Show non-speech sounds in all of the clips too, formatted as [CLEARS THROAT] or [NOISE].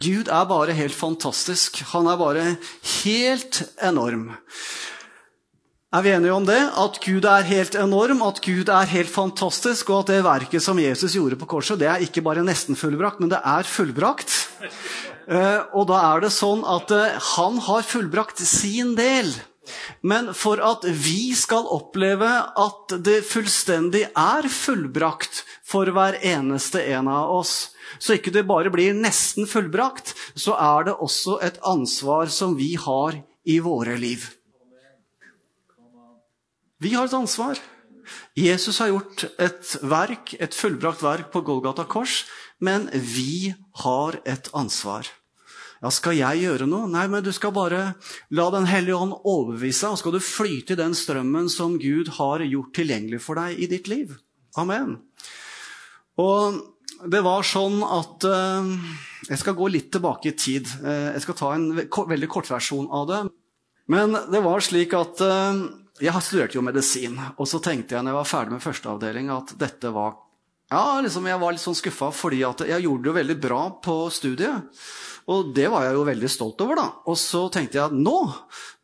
Gud er bare helt fantastisk. Han er bare helt enorm. Er vi enige om det? At Gud er helt enorm, at Gud er helt fantastisk, og at det verket som Jesus gjorde på korset, det er ikke bare nesten fullbrakt, men det er fullbrakt. Eh, og da er det sånn at eh, han har fullbrakt sin del. Men for at vi skal oppleve at det fullstendig er fullbrakt for hver eneste en av oss, så ikke det bare blir nesten fullbrakt, så er det også et ansvar som vi har i våre liv. Vi har et ansvar. Jesus har gjort et verk, et fullbrakt verk på Golgata kors, men vi har et ansvar. Ja, skal jeg gjøre noe? Nei, men du skal bare la Den hellige ånd overbevise deg, og skal du flyte i den strømmen som Gud har gjort tilgjengelig for deg i ditt liv. Amen. Og det var sånn at uh, Jeg skal gå litt tilbake i tid. Uh, jeg skal ta en veldig kortversjon av det. Men det var slik at uh, jeg studerte jo medisin, og så tenkte jeg når jeg var ferdig med førsteavdeling, at dette var ja, liksom Jeg var litt sånn skuffa fordi at jeg gjorde det veldig bra på studiet. Og det var jeg jo veldig stolt over, da. Og så tenkte jeg at nå,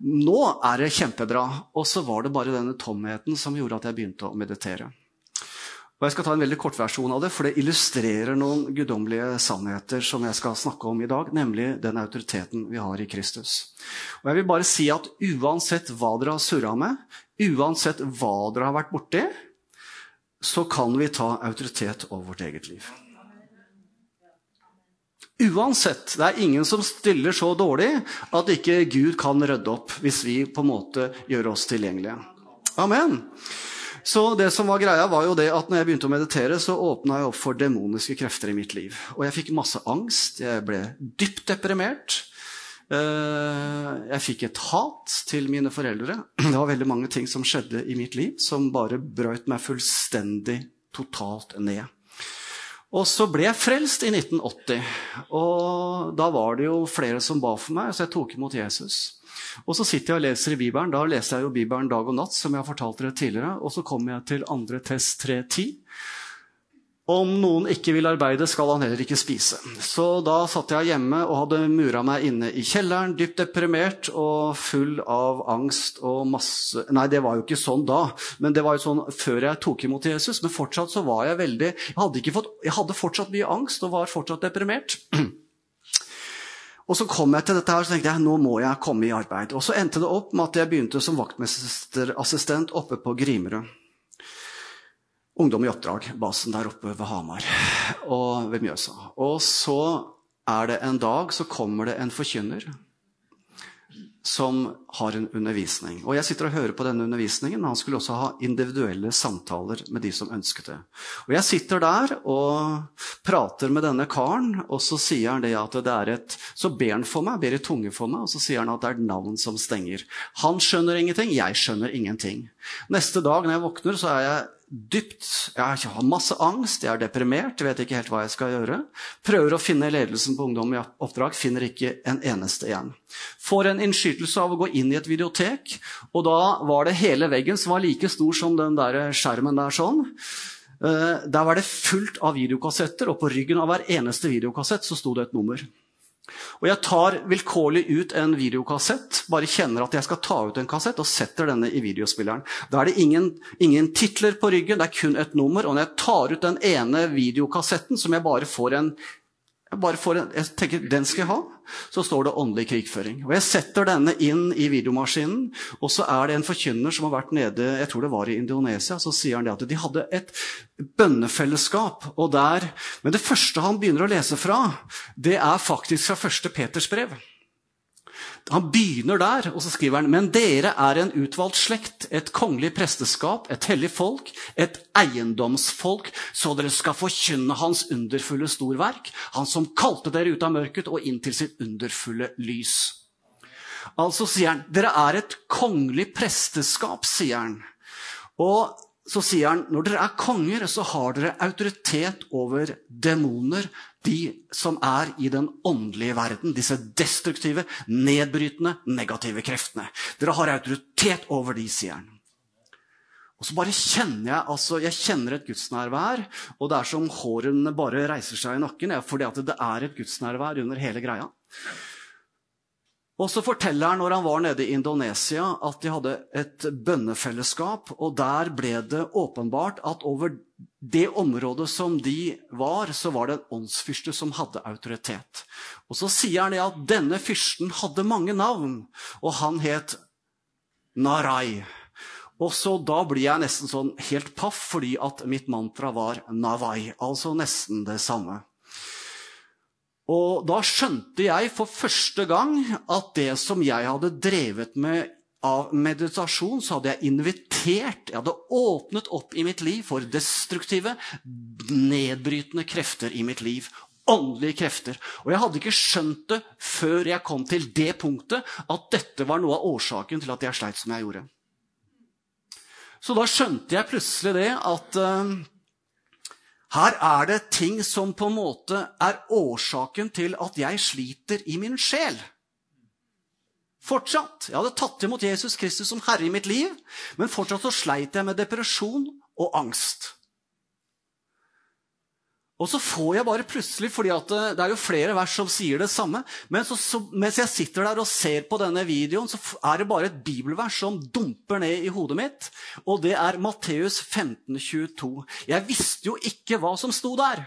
nå er det kjempebra. Og så var det bare denne tomheten som gjorde at jeg begynte å meditere. Og Jeg skal ta en veldig kort versjon av det, for det illustrerer noen guddommelige sannheter som jeg skal snakke om i dag, nemlig den autoriteten vi har i Kristus. Og jeg vil bare si at Uansett hva dere har surra med, uansett hva dere har vært borti, så kan vi ta autoritet over vårt eget liv. Uansett. Det er ingen som stiller så dårlig at ikke Gud kan rydde opp hvis vi på en måte gjør oss tilgjengelige. Amen. Så det som var greia var jo det at når jeg begynte å meditere, så åpna jeg opp for demoniske krefter i mitt liv. Og jeg fikk masse angst. Jeg ble dypt deprimert. Eh, jeg fikk et hat til mine foreldre. [CLEARS THROAT] Det var veldig mange ting som skjedde i mitt liv som bare brøt meg fullstendig, totalt ned. Og så ble jeg frelst i 1980. Og da var det jo flere som ba for meg, så jeg tok imot Jesus. Og så sitter jeg og leser i Bibelen. Da leser jeg jo Bibelen dag og natt, som jeg har fortalt dere tidligere. Og så kommer jeg til 2. test 3.10. Om noen ikke vil arbeide, skal han heller ikke spise. Så da satt jeg hjemme og hadde mura meg inne i kjelleren, dypt deprimert og full av angst og masse Nei, det var jo ikke sånn da, men det var jo sånn før jeg tok imot Jesus. Men fortsatt så var jeg veldig Jeg hadde, fått, jeg hadde fortsatt mye angst og var fortsatt deprimert. Og så kom jeg til dette her, så tenkte jeg nå må jeg komme i arbeid. Og så endte det opp med at jeg begynte som vaktmesterassistent oppe på Grimerud. Ungdom i oppdrag, basen der oppe ved Hamar og ved Mjøsa. Og så er det en dag så kommer det en forkynner som har en undervisning. Og Jeg sitter og hører på denne undervisningen. Han skulle også ha individuelle samtaler med de som ønsket det. Og Jeg sitter der og prater med denne karen, og så sier han det at det er et Så ber han for meg, ber i tunge for meg, og så sier han at det er navn som stenger. Han skjønner ingenting, jeg skjønner ingenting. Neste dag når jeg våkner, så er jeg dypt Jeg har masse angst, jeg er deprimert, vet ikke helt hva jeg skal gjøre. Prøver å finne ledelsen på Ungdom i oppdrag, finner ikke en eneste igjen. Får en innskytelse av å gå inn i et videotek, og da var det hele veggen som var like stor som den der skjermen der sånn. Eh, der var det fullt av videokassetter, og på ryggen av hver eneste videokassett så sto det et nummer. Og jeg tar vilkårlig ut en videokassett, bare kjenner at jeg skal ta ut en kassett, og setter denne i videospilleren. Da er det ingen, ingen titler på ryggen, det er kun et nummer. Og når jeg tar ut den ene videokassetten, som jeg bare får en jeg en, jeg tenker den skal jeg ha. Så står det åndelig krigføring. Og Jeg setter denne inn i videomaskinen, og så er det en forkynner som har vært nede jeg tror det var i Indonesia, så sier han det at de hadde et bønnefellesskap. og der, Men det første han begynner å lese fra, det er faktisk fra første Peters brev. Han begynner der, og så skriver han Men dere er en utvalgt slekt, et kongelig presteskap, et hellig folk, et eiendomsfolk, så dere skal forkynne hans underfulle storverk, han som kalte dere ut av mørket og inn til sitt underfulle lys. Altså sier han, dere er et kongelig presteskap, sier han. Og så sier han når dere er konger, så har dere autoritet over demoner, de som er i den åndelige verden. Disse destruktive, nedbrytende, negative kreftene. Dere har autoritet over de, sier han. Og så bare kjenner jeg altså, jeg kjenner et gudsnærvær, og det er som hårene bare reiser seg i nakken. Fordi at det er et gudsnærvær under hele greia. Og så forteller han når han var nede i Indonesia, at de hadde et bønnefellesskap. Og der ble det åpenbart at over det området som de var, så var det en åndsfyrste som hadde autoritet. Og så sier han det at denne fyrsten hadde mange navn, og han het Narai. Og så Da blir jeg nesten sånn helt paff, fordi at mitt mantra var Navai. Altså nesten det samme. Og da skjønte jeg for første gang at det som jeg hadde drevet med av meditasjon, så hadde jeg invitert, jeg hadde åpnet opp i mitt liv for destruktive, nedbrytende krefter i mitt liv. Åndelige krefter. Og jeg hadde ikke skjønt det før jeg kom til det punktet at dette var noe av årsaken til at jeg sleit som jeg gjorde. Så da skjønte jeg plutselig det at uh, her er det ting som på en måte er årsaken til at jeg sliter i min sjel. Fortsatt. Jeg hadde tatt imot Jesus Kristus som herre i mitt liv, men fortsatt så sleit jeg med depresjon og angst. Og så får jeg bare plutselig, fordi det, det, er jo flere vers som sier det samme Men så, så, mens jeg sitter der og ser på denne videoen, så er det bare et bibelvers som dumper ned i hodet mitt. Og det er Matteus 15, 22. Jeg visste jo ikke hva som sto der.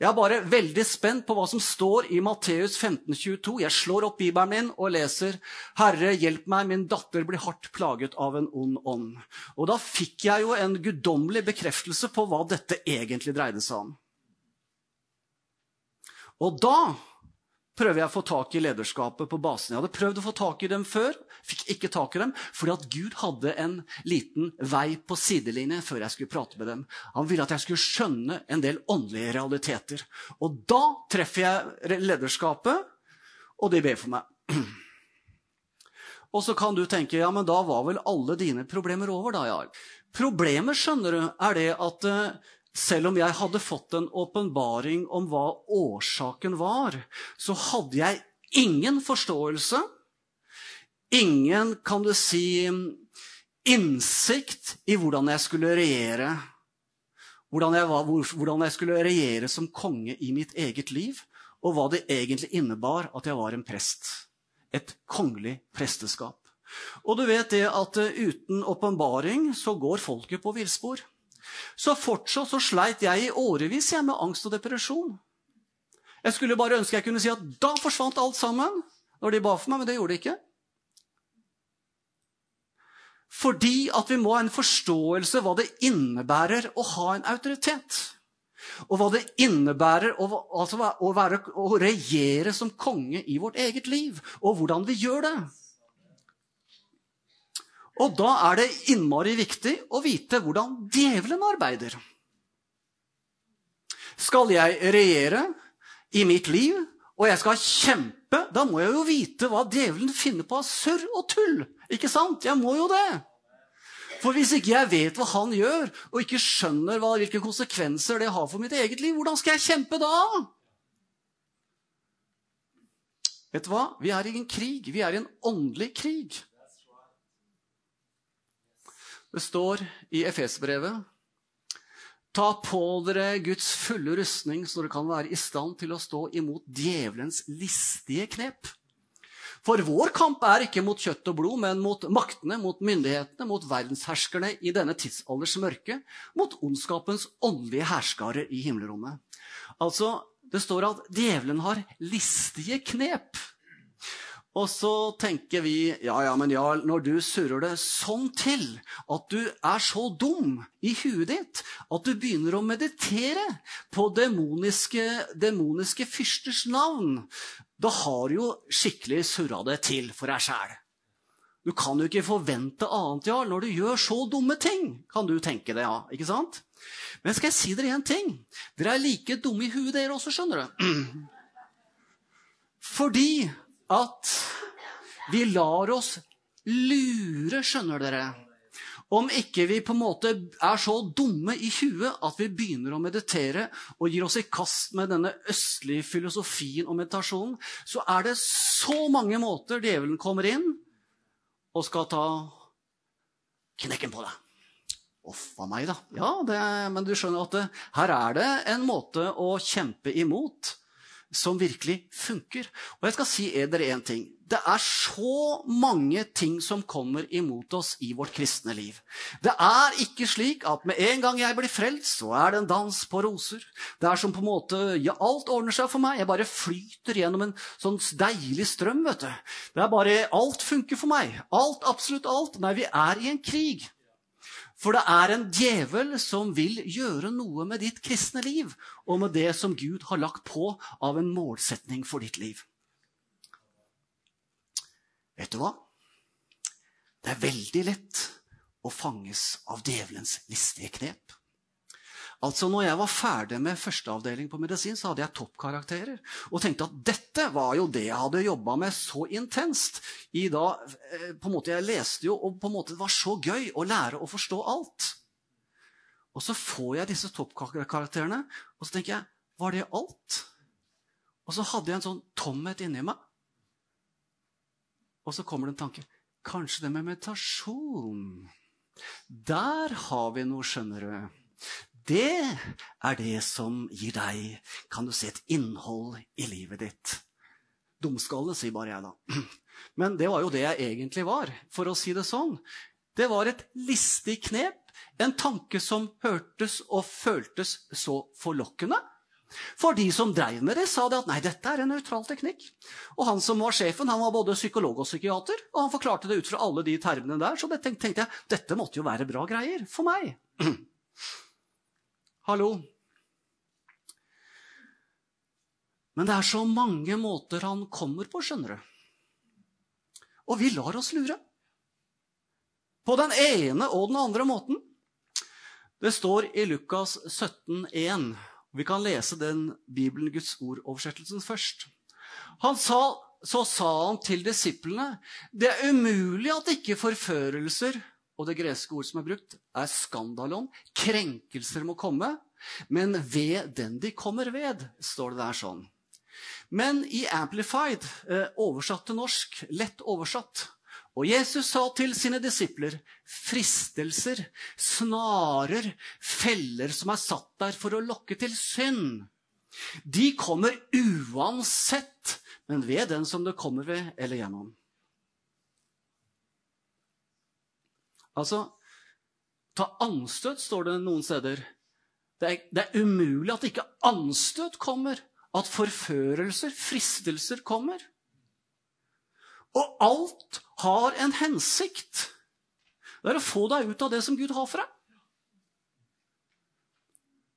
Jeg er bare veldig spent på hva som står i Matteus 15, 22. Jeg slår opp bibelen min og leser 'Herre, hjelp meg, min datter blir hardt plaget av en ond ånd'. Og da fikk jeg jo en guddommelig bekreftelse på hva dette egentlig dreide seg om. Og da prøver jeg å få tak i lederskapet på basen. Jeg hadde prøvd å få tak i dem før, fikk ikke tak i dem, fordi at Gud hadde en liten vei på sidelinjen før jeg skulle prate med dem. Han ville at jeg skulle skjønne en del åndelige realiteter. Og da treffer jeg lederskapet, og de ber for meg. Og så kan du tenke ja, men da var vel alle dine problemer over, da, Jarl. Problemet, skjønner du, er det at uh, selv om jeg hadde fått en åpenbaring om hva årsaken var, så hadde jeg ingen forståelse, ingen, kan du si, innsikt i hvordan jeg skulle regjere. Hvordan jeg, var, hvordan jeg skulle regjere som konge i mitt eget liv, og hva det egentlig innebar at jeg var en prest. Et kongelig presteskap. Og du vet det at eh, uten åpenbaring så går folket på villspor. Så fortsatt så sleit jeg i årevis jeg med angst og depresjon. Jeg skulle bare ønske jeg kunne si at da forsvant alt sammen når de ba for meg, men det gjorde de ikke. Fordi at vi må ha en forståelse hva det innebærer å ha en autoritet. Og hva det innebærer å, altså, å, være, å regjere som konge i vårt eget liv. Og hvordan vi gjør det. Og da er det innmari viktig å vite hvordan djevelen arbeider. Skal jeg regjere i mitt liv, og jeg skal kjempe, da må jeg jo vite hva djevelen finner på av surr og tull. Ikke sant? Jeg må jo det. For hvis ikke jeg vet hva han gjør, og ikke skjønner hva, hvilke konsekvenser det har for mitt eget liv, hvordan skal jeg kjempe da? Vet du hva? Vi er i en krig. Vi er i en åndelig krig. Det står i Efesbrevet Ta på dere Guds fulle rustning, så dere kan være i stand til å stå imot djevelens listige knep. For vår kamp er ikke mot kjøtt og blod, men mot maktene, mot myndighetene, mot verdensherskerne i denne tidsalders mørke, mot ondskapens åndelige herskarer i himmelrommet. Altså, det står at djevelen har listige knep. Og så tenker vi ja, ja, men Jarl, når du surrer det sånn til at du er så dum i huet ditt at du begynner å meditere på demoniske, demoniske fyrsters navn, da har du jo skikkelig surra det til for deg sjæl. Du kan jo ikke forvente annet, Jarl, når du gjør så dumme ting. Kan du tenke det, ja. Ikke sant? Men skal jeg si dere én ting? Dere er like dumme i huet, dere også, skjønner du. [CLEARS THROAT] Fordi at vi lar oss lure, skjønner dere. Om ikke vi på en måte er så dumme i huet at vi begynner å meditere og gir oss i kast med denne østlige filosofien og meditasjonen, så er det så mange måter djevelen kommer inn og skal ta knekken på deg. Uff a meg, da. Ja, det, men du skjønner at det, her er det en måte å kjempe imot som virkelig funker. Og jeg skal si dere én ting. Det er så mange ting som kommer imot oss i vårt kristne liv. Det er ikke slik at med en gang jeg blir frelst, så er det en dans på roser. Det er som på en måte ja, Alt ordner seg for meg. Jeg bare flyter gjennom en sånn deilig strøm. vet du. Det er bare Alt funker for meg. Alt, absolutt alt. Nei, vi er i en krig. For det er en djevel som vil gjøre noe med ditt kristne liv, og med det som Gud har lagt på av en målsetning for ditt liv. Vet du hva? Det er veldig lett å fanges av djevelens listige knep. Altså, når jeg var ferdig med førsteavdeling på medisin, så hadde jeg toppkarakterer. Og tenkte at dette var jo det jeg hadde jobba med så intenst. I da, eh, på en måte, Jeg leste jo, og på en måte det var så gøy å lære å forstå alt. Og så får jeg disse toppkarakterene, og så tenker jeg Var det alt? Og så hadde jeg en sånn tomhet inni meg. Og så kommer det en tanke. Kanskje det med meditasjon Der har vi noe, skjønner du. Det er det som gir deg, kan du si, et innhold i livet ditt. Dumskalle, sier bare jeg da. [CLEARS THROAT] Men det var jo det jeg egentlig var, for å si det sånn. Det var et listig knep, en tanke som hørtes og føltes så forlokkende. For de som dreiv med det, sa det at nei, dette er en nøytral teknikk. Og han som var sjefen, han var både psykolog og psykiater, og han forklarte det ut fra alle de termene der, så det tenkte jeg dette måtte jo være bra greier for meg. [CLEARS THROAT] Hallo? Men det er så mange måter han kommer på, skjønner du. Og vi lar oss lure. På den ene og den andre måten. Det står i Lukas 17, 17,1. Vi kan lese den Bibelen Guds ord-oversettelsen først. Han sa, så sa han til disiplene det er umulig at ikke forførelser og det greske ord som er brukt, er skandalon. Krenkelser må komme, men ved den de kommer ved, står det der sånn. Men i Amplified, eh, oversatt til norsk, lett oversatt, og Jesus sa til sine disipler fristelser, snarer, feller som er satt der for å lokke til synd. De kommer uansett, men ved den som det kommer ved eller gjennom. Altså, ta anstøt, står det noen steder. Det er, det er umulig at ikke anstøt kommer. At forførelser, fristelser, kommer. Og alt har en hensikt. Det er å få deg ut av det som Gud har for deg.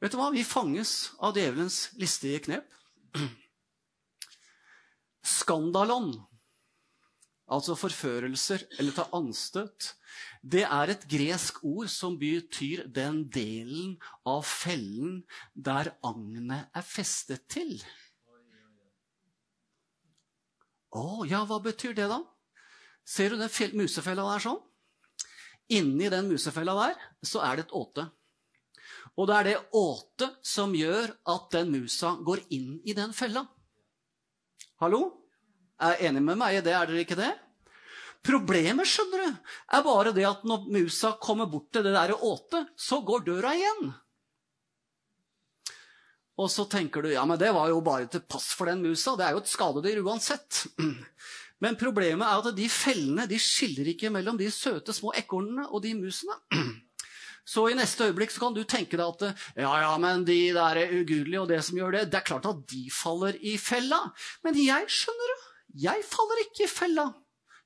Vet du hva? Vi fanges av djevelens listige knep. [CLEARS THROAT] Skandalon, altså forførelser eller ta anstøt, det er et gresk ord som betyr den delen av fellen der agnet er festet til. Å, ja, hva betyr det, da? Ser du den musefella der sånn? Inni den musefella der så er det et åte. Og det er det åte som gjør at den musa går inn i den fella. Hallo? Er enig med meg i det? Er dere ikke det? Problemet skjønner du, er bare det at når musa kommer bort til det der åtet, så går døra igjen. Og så tenker du ja, men det var jo bare til pass for den musa. Det er jo et skadedyr uansett. [CLEARS THROAT] Men problemet er at de fellene de skiller ikke mellom de søte små ekornene og de musene. [CLEARS THROAT] Så i neste øyeblikk så kan du tenke deg at ja, ja, men de der er ugudelige og det som gjør det, det er klart at de faller i fella. Men jeg skjønner det. Jeg faller ikke i fella.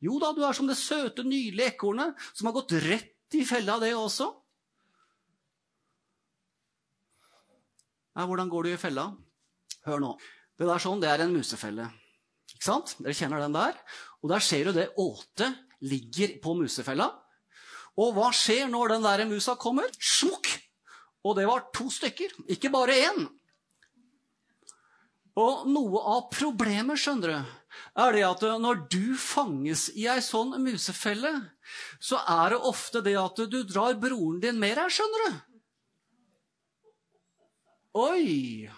Jo da, du er som det søte, nydelige ekornet som har gått rett i fella, det også. Ja, hvordan går du i fella? Hør nå. Det der sånn, det er en musefelle. Ikke sant? Dere kjenner den der? Og der ser du det åtet ligger på musefella. Og hva skjer når den der musa kommer? Smukk! Og det var to stykker, ikke bare én. Og noe av problemet, skjønner du, er det at når du fanges i ei sånn musefelle, så er det ofte det at du drar broren din med deg, skjønner du. Oi!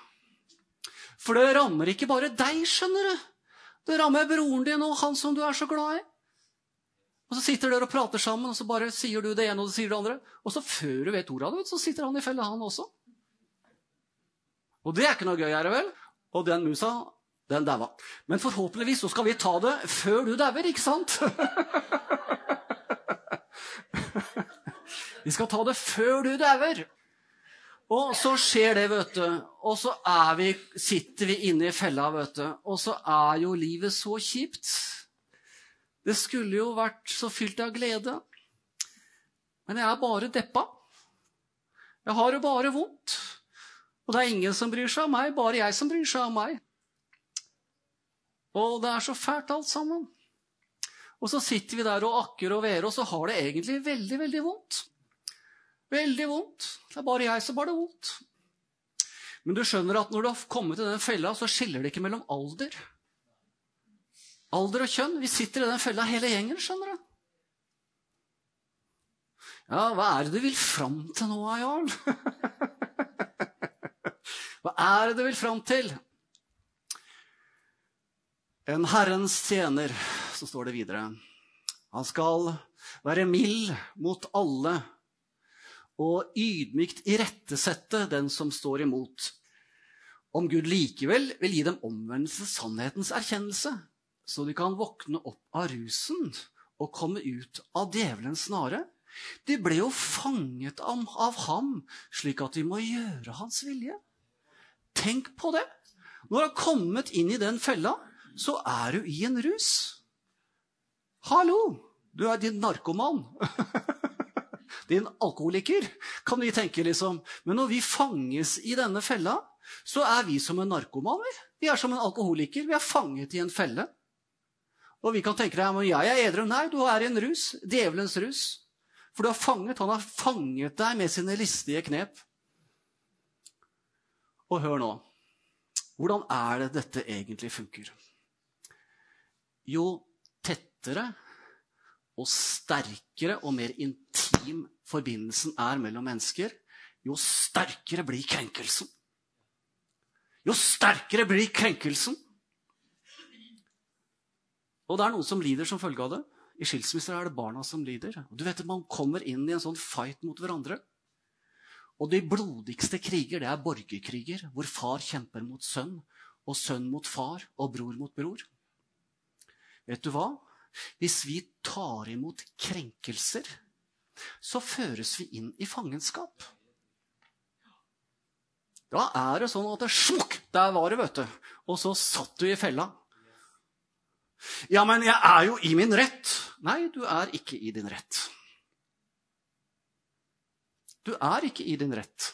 For det rammer ikke bare deg, skjønner du. Det rammer broren din og han som du er så glad i. Og så sitter dere og prater sammen, og så bare sier du det ene og du sier det andre. Og så før du vet ordet av det, så sitter han i fella, han også. Og det er ikke noe gøy, er det vel? Og den musa, den daua. Men forhåpentligvis så skal vi ta det før du dauer, ikke sant? [LAUGHS] vi skal ta det før du dauer. Og så skjer det, vet du. Og så vi, sitter vi inne i fella, vet du. Og så er jo livet så kjipt. Det skulle jo vært så fylt av glede. Men jeg er bare deppa. Jeg har det bare vondt. Og det er ingen som bryr seg om meg, bare jeg som bryr seg om meg. Og det er så fælt, alt sammen. Og så sitter vi der og akker og verer, og så har det egentlig veldig, veldig vondt. Veldig vondt. Det er bare jeg som har det vondt. Men du skjønner at når du har kommet i den fella, så skiller det ikke mellom alder Alder og kjønn. Vi sitter i den fella hele gjengen, skjønner du. Ja, hva er det du vil fram til nå, Jarl? [LAUGHS] hva er det du vil fram til? En Herrens tjener, så står det videre. Han skal være mild mot alle og ydmykt irettesette den som står imot. Om Gud likevel vil gi dem omvendelse, sannhetens erkjennelse, så de kan våkne opp av rusen og komme ut av djevelens snare. De ble jo fanget av ham, slik at de må gjøre hans vilje. Tenk på det! Når du har kommet inn i den fella, så er du i en rus. Hallo! Du er din narkoman. [LAUGHS] din alkoholiker, kan vi tenke, liksom. Men når vi fanges i denne fella, så er vi som en narkoman. Vi er som en alkoholiker. Vi er fanget i en felle. Og vi kan tenke deg men jeg er edru. Nei, du er i en rus. Djevelens rus. For du har fanget, han har fanget deg med sine listige knep. Og hør nå. Hvordan er det dette egentlig funker? Jo tettere og sterkere og mer intim forbindelsen er mellom mennesker, jo sterkere blir krenkelsen. Jo sterkere blir krenkelsen. Og det er noen som lider som følge av det. I skilsmisser er det barna som lider. Du vet at Man kommer inn i en sånn fight mot hverandre. Og de blodigste kriger det er borgerkriger, hvor far kjemper mot sønn, og sønn mot far, og bror mot bror. Vet du hva? Hvis vi tar imot krenkelser, så føres vi inn i fangenskap. Da er det sånn at det smukk, der var det, vet du. Og så satt du i fella. Ja, men jeg er jo i min rett. Nei, du er ikke i din rett. Du er ikke i din rett.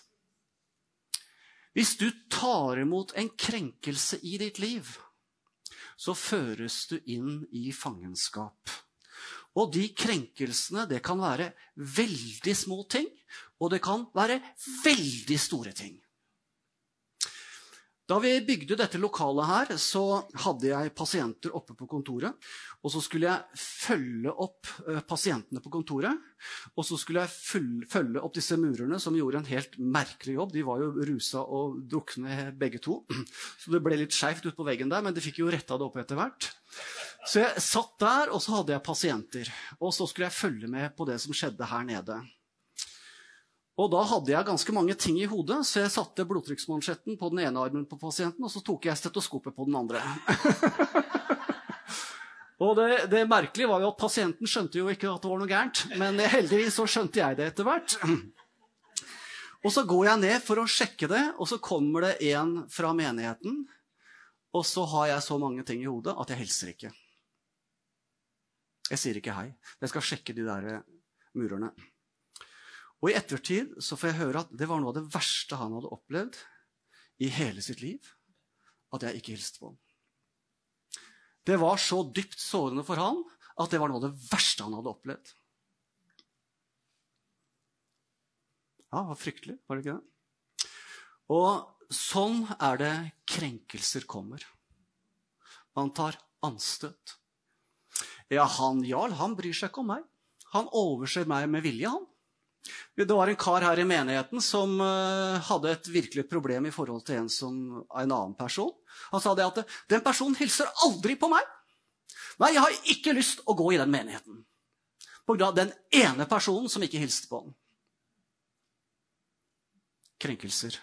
Hvis du tar imot en krenkelse i ditt liv, så føres du inn i fangenskap. Og de krenkelsene, det kan være veldig små ting, og det kan være veldig store ting. Da vi bygde dette lokalet her, så hadde jeg pasienter oppe på kontoret. Og så skulle jeg følge opp eh, pasientene på kontoret. Og så skulle jeg følge opp disse murerne, som gjorde en helt merkelig jobb. De var jo rusa og drukne begge to. [CLEARS THROAT] Så det ble litt skeivt ute på veggen der, men de fikk jo retta det opp etter hvert. Så jeg satt der, og så hadde jeg pasienter. Og så skulle jeg følge med på det som skjedde her nede. Og da hadde jeg ganske mange ting i hodet, så jeg satte blodtrykksmansjetten på den ene armen på pasienten, og så tok jeg stetoskopet på den andre. [LAUGHS] og det, det, merkelige var jo at pasienten skjønte jo ikke at det var noe gærent, men heldigvis så skjønte jeg det etter hvert. [CLEARS THROAT] Og så går jeg ned for å sjekke det, og så kommer det en fra menigheten. Og så har jeg så mange ting i hodet at jeg hilser ikke. Jeg sier ikke hei. Jeg skal sjekke de der murerne. Og i ettertid så får jeg høre at det var noe av det verste han hadde opplevd i hele sitt liv. At jeg ikke hilste på ham. Det var så dypt sårende for han at det var noe av det verste han hadde opplevd. Ja, det var fryktelig, var det ikke det? Og sånn er det krenkelser kommer. Man tar anstøt. Ja, han Jarl, han bryr seg ikke om meg. Han overser meg med vilje, han. Det var en kar her i menigheten som uh, hadde et virkelig problem i forhold til en, som, en annen person. Han sa det at den personen hilser aldri på meg. Nei, jeg har ikke lyst å gå i den menigheten. På grunn av den ene personen som ikke hilste på ham. Krenkelser.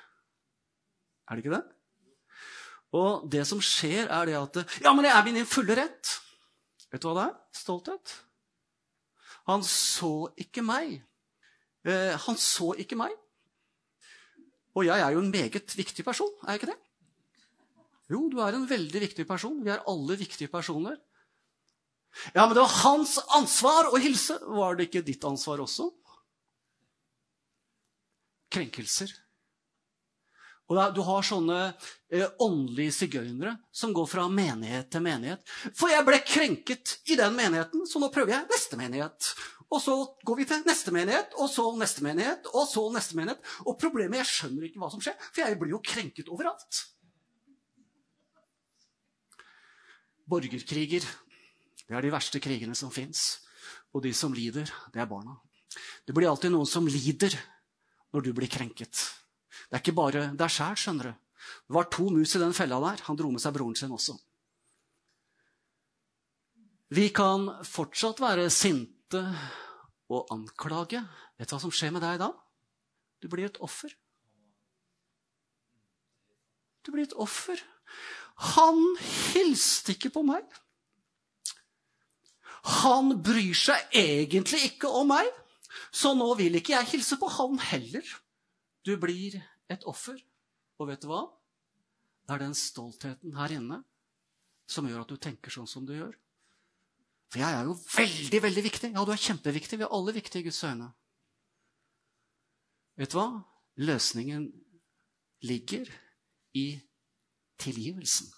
Er det ikke det? Og det som skjer, er det at Ja, men jeg er min fulle rett. Vet du hva det er? Stolthet. Han så ikke meg. Eh, han så ikke meg. Og jeg er jo en meget viktig person, er jeg ikke det? Jo, du er en veldig viktig person. Vi er alle viktige personer. Ja, men det var hans ansvar å hilse. Var det ikke ditt ansvar også? Krenkelser. Og Du har sånne eh, åndelige sigøynere som går fra menighet til menighet. For jeg ble krenket i den menigheten, så nå prøver jeg neste menighet. Og så går vi til neste menighet, og så neste menighet, og så neste menighet. Og problemet jeg skjønner ikke hva som skjer, for jeg blir jo krenket overalt. Borgerkriger. Det er de verste krigene som fins. Og de som lider, det er barna. Det blir alltid noen som lider når du blir krenket. Det er ikke bare deg sjæl, skjønner du. Det var to mus i den fella der. Han dro med seg broren sin også. Vi kan fortsatt være sinte og anklage. Vet du hva som skjer med deg da? Du blir et offer. Du blir et offer. Han hilste ikke på meg. Han bryr seg egentlig ikke om meg, så nå vil ikke jeg hilse på han heller. Du blir et offer. Og vet du hva? Det er den stoltheten her inne som gjør at du tenker sånn som du gjør. For jeg er jo veldig, veldig viktig. Ja, du er kjempeviktig. Vi er alle viktige i Guds øyne. Vet du hva? Løsningen ligger i tilgivelsen.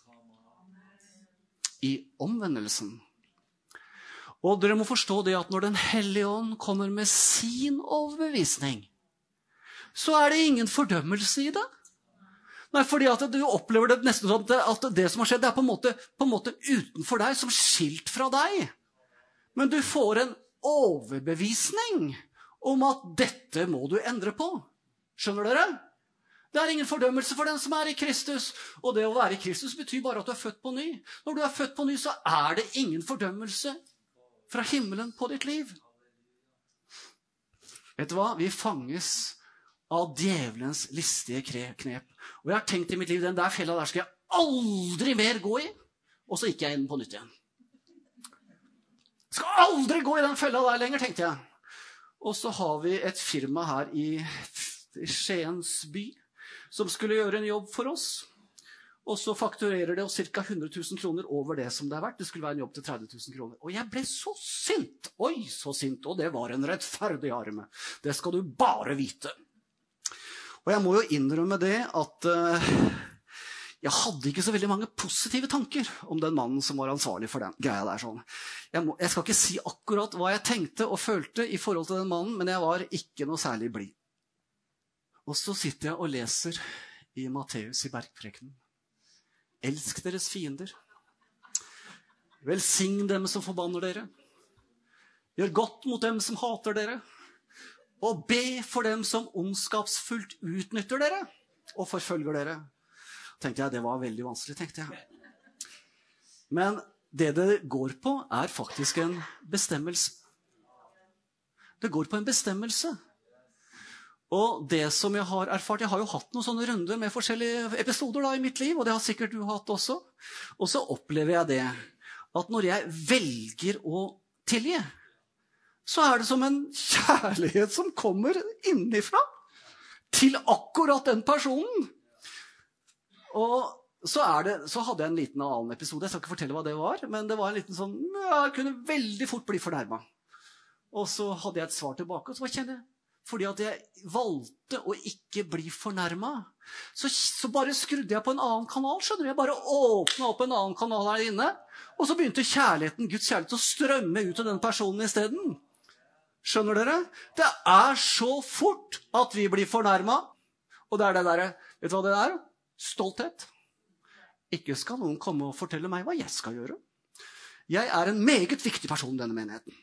I omvendelsen. Og dere må forstå det at når Den hellige ånd kommer med sin overbevisning, så er det ingen fordømmelse i det. Nei, fordi at du opplever det nesten sånn at det som har skjedd, det er på en, måte, på en måte utenfor deg, som skilt fra deg. Men du får en overbevisning om at dette må du endre på. Skjønner dere? Det er ingen fordømmelse for den som er i Kristus. Og det å være i Kristus betyr bare at du er født på ny. Når du er født på ny, så er det ingen fordømmelse fra himmelen på ditt liv. Vet du hva? Vi fanges av djevelens listige knep. Og jeg har tenkt i mitt liv den der fella der skal jeg aldri mer gå i. Og så gikk jeg inn på nytt igjen. Skal aldri gå i den fella der lenger, tenkte jeg. Og så har vi et firma her i Skiens by som skulle gjøre en jobb for oss. Og så fakturerer det oss ca. 100 000 kroner over det som det er verdt. Det skulle være en jobb til 30 000 kroner. Og jeg ble så sint! Oi, så sint! Og det var en rettferdig arme. Det skal du bare vite. Og jeg må jo innrømme det at uh, jeg hadde ikke så veldig mange positive tanker om den mannen som var ansvarlig for den greia der. sånn. Jeg, må, jeg skal ikke si akkurat hva jeg tenkte og følte i forhold til den mannen, men jeg var ikke noe særlig blid. Og så sitter jeg og leser i Matteus i bergprekenen. Elsk deres fiender. Velsign dem som forbanner dere. Gjør godt mot dem som hater dere. Og be for dem som ondskapsfullt utnytter dere og forfølger dere. Tenkte jeg, Det var veldig vanskelig, tenkte jeg. Men det det går på, er faktisk en bestemmelse. Det går på en bestemmelse. Og det som jeg har erfart Jeg har jo hatt noen sånne runder med forskjellige episoder da, i mitt liv, og det har sikkert du hatt også. Og så opplever jeg det at når jeg velger å tilgi, så er det som en kjærlighet som kommer innifra til akkurat den personen. Og så, det, så, hadde jeg en liten annen episode. Jeg skal ikke fortelle hva det var. Men det var en liten sånn Jeg kunne veldig fort bli fornærma. Og så hadde jeg et svar tilbake, og så kjenner jeg fordi at jeg valgte å ikke bli fornærma. Så, så, bare skrudde jeg på en annen kanal. skjønner du? Jeg bare åpna opp en annen kanal her inne. Og så begynte kjærligheten, Guds kjærlighet å strømme ut av den personen isteden. Skjønner dere? Det er så fort at vi blir fornærma. Og det er det derre Vet du hva det er? Stolthet. Ikke skal noen komme og fortelle meg hva jeg skal gjøre. Jeg er en meget viktig person i denne menigheten.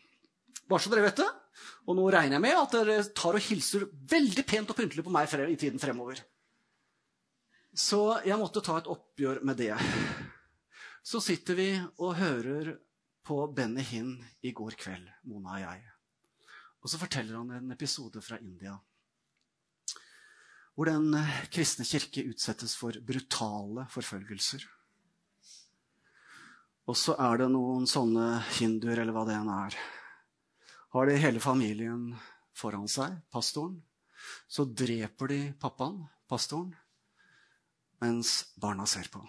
Bare så dere vet det. Og nå regner jeg med at dere tar og hilser veldig pent og pyntelig på meg i tiden fremover. Så jeg måtte ta et oppgjør med det. Så sitter vi og hører på Benny Hinn i går kveld, Mona og jeg. Og så forteller han en episode fra India. Hvor den eh, kristne kirke utsettes for brutale forfølgelser. Og så er det noen sånne hinduer, eller hva det enn er. Har de hele familien foran seg, pastoren. Så dreper de pappaen, pastoren, mens barna ser på.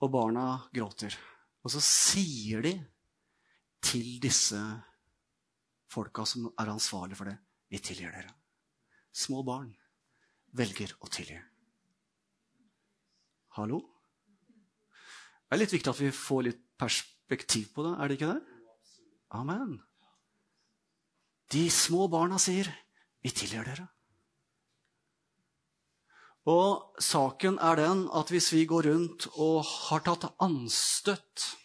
Og barna gråter. Og så sier de til disse folka som er ansvarlige for det, vi tilgir dere. Små barn velger å tilgi. Hallo? Det er litt viktig at vi får litt perspektiv på det, er det ikke det? Amen. De små barna sier, 'Vi tilgir dere'. Og saken er den at hvis vi går rundt og har tatt anstøt,